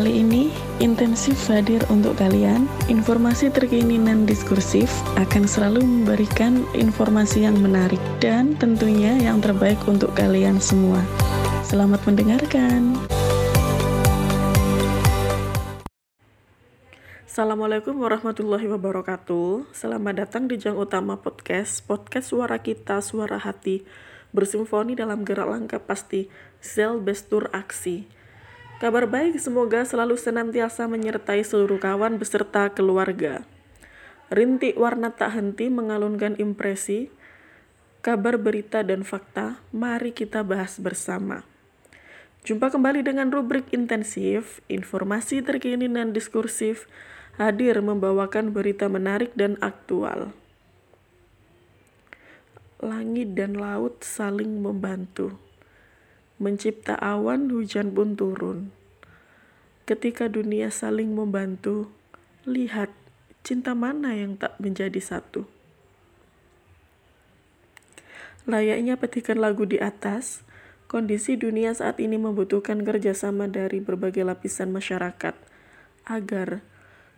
Kali ini, intensif hadir untuk kalian. Informasi terkini dan diskursif akan selalu memberikan informasi yang menarik dan tentunya yang terbaik untuk kalian semua. Selamat mendengarkan. Assalamualaikum warahmatullahi wabarakatuh. Selamat datang di Jang Utama Podcast, podcast suara kita, suara hati, bersimfoni dalam gerak langkah pasti, Zel Bestur Aksi. Kabar baik semoga selalu senantiasa menyertai seluruh kawan beserta keluarga. Rintik warna tak henti mengalunkan impresi, kabar berita dan fakta, mari kita bahas bersama. Jumpa kembali dengan rubrik intensif, informasi terkini dan diskursif, hadir membawakan berita menarik dan aktual. Langit dan laut saling membantu mencipta awan, hujan pun turun. Ketika dunia saling membantu, lihat cinta mana yang tak menjadi satu. Layaknya petikan lagu di atas, kondisi dunia saat ini membutuhkan kerjasama dari berbagai lapisan masyarakat agar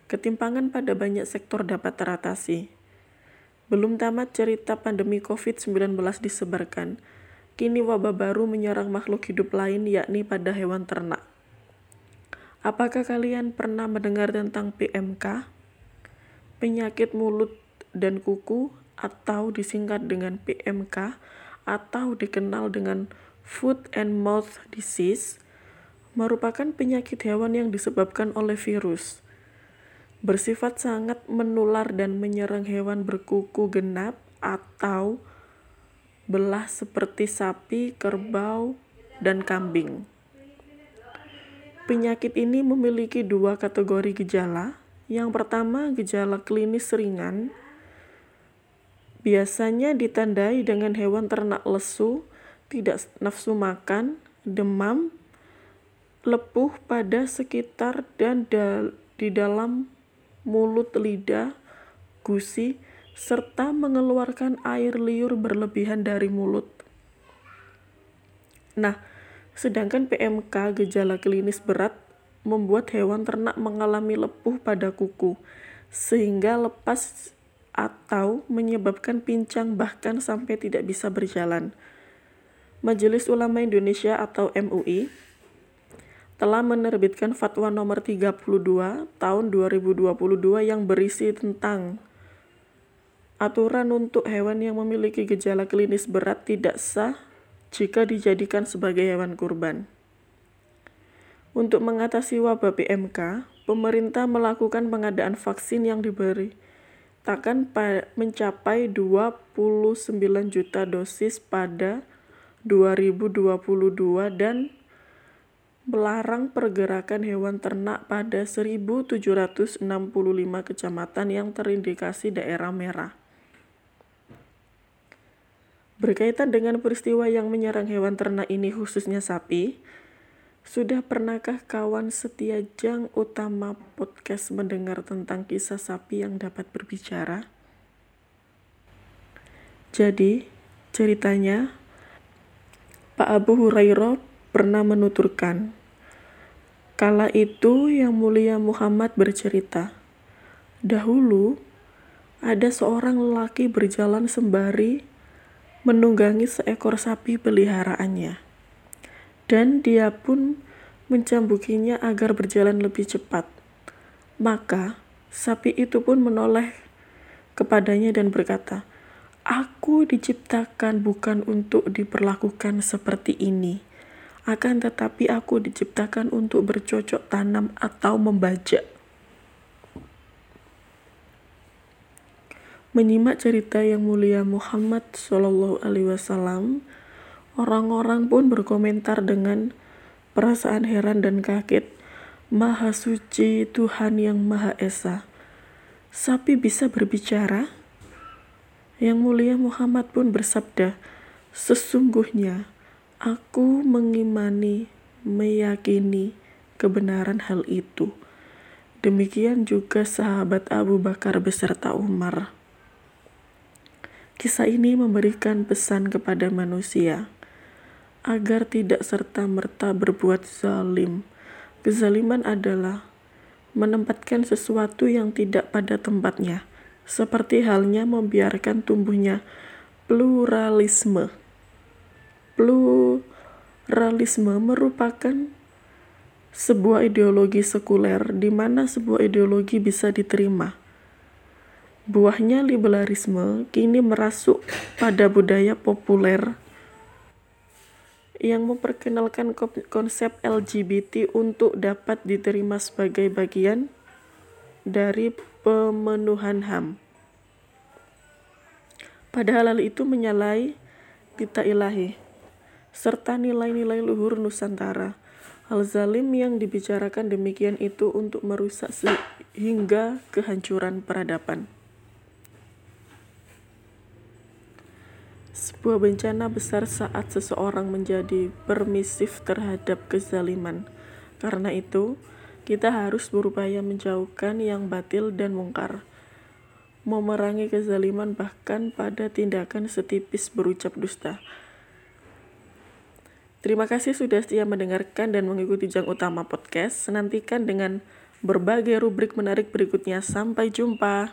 ketimpangan pada banyak sektor dapat teratasi. Belum tamat cerita pandemi COVID-19 disebarkan, Kini wabah baru menyerang makhluk hidup lain yakni pada hewan ternak. Apakah kalian pernah mendengar tentang PMK? Penyakit mulut dan kuku atau disingkat dengan PMK atau dikenal dengan Foot and Mouth Disease merupakan penyakit hewan yang disebabkan oleh virus. Bersifat sangat menular dan menyerang hewan berkuku genap atau belah seperti sapi, kerbau, dan kambing. Penyakit ini memiliki dua kategori gejala. Yang pertama, gejala klinis ringan, biasanya ditandai dengan hewan ternak lesu, tidak nafsu makan, demam, lepuh pada sekitar dan da di dalam mulut lidah, gusi, serta mengeluarkan air liur berlebihan dari mulut. Nah, sedangkan PMK gejala klinis berat membuat hewan ternak mengalami lepuh pada kuku, sehingga lepas atau menyebabkan pincang bahkan sampai tidak bisa berjalan. Majelis Ulama Indonesia atau MUI telah menerbitkan fatwa nomor 32 tahun 2022 yang berisi tentang Aturan untuk hewan yang memiliki gejala klinis berat tidak sah jika dijadikan sebagai hewan kurban. Untuk mengatasi wabah PMK, pemerintah melakukan pengadaan vaksin yang diberi takkan mencapai 29 juta dosis pada 2022 dan melarang pergerakan hewan ternak pada 1765 kecamatan yang terindikasi daerah merah. Berkaitan dengan peristiwa yang menyerang hewan ternak ini khususnya sapi, sudah pernahkah kawan setia jang utama podcast mendengar tentang kisah sapi yang dapat berbicara? Jadi, ceritanya Pak Abu Hurairah pernah menuturkan, kala itu yang mulia Muhammad bercerita, dahulu ada seorang lelaki berjalan sembari menunggangi seekor sapi peliharaannya. Dan dia pun mencambukinya agar berjalan lebih cepat. Maka sapi itu pun menoleh kepadanya dan berkata, Aku diciptakan bukan untuk diperlakukan seperti ini, akan tetapi aku diciptakan untuk bercocok tanam atau membajak. Menyimak cerita yang mulia Muhammad Shallallahu Alaihi Wasallam, orang-orang pun berkomentar dengan perasaan heran dan kaget. Maha suci Tuhan yang Maha Esa. Sapi bisa berbicara? Yang mulia Muhammad pun bersabda, Sesungguhnya aku mengimani, meyakini kebenaran hal itu. Demikian juga sahabat Abu Bakar beserta Umar. Kisah ini memberikan pesan kepada manusia agar tidak serta-merta berbuat zalim, Kezaliman adalah menempatkan sesuatu yang tidak pada tempatnya, seperti halnya membiarkan tumbuhnya pluralisme. Pluralisme merupakan sebuah ideologi sekuler di mana sebuah ideologi bisa diterima. Buahnya liberalisme kini merasuk pada budaya populer yang memperkenalkan konsep LGBT untuk dapat diterima sebagai bagian dari pemenuhan HAM. Padahal hal itu menyalahi kita ilahi serta nilai-nilai luhur Nusantara. Hal zalim yang dibicarakan demikian itu untuk merusak sehingga kehancuran peradaban. Sebuah bencana besar saat seseorang menjadi permisif terhadap kezaliman. Karena itu, kita harus berupaya menjauhkan yang batil dan mungkar. Memerangi kezaliman bahkan pada tindakan setipis berucap dusta. Terima kasih sudah setia mendengarkan dan mengikuti Jang Utama Podcast. Senantikan dengan berbagai rubrik menarik berikutnya. Sampai jumpa.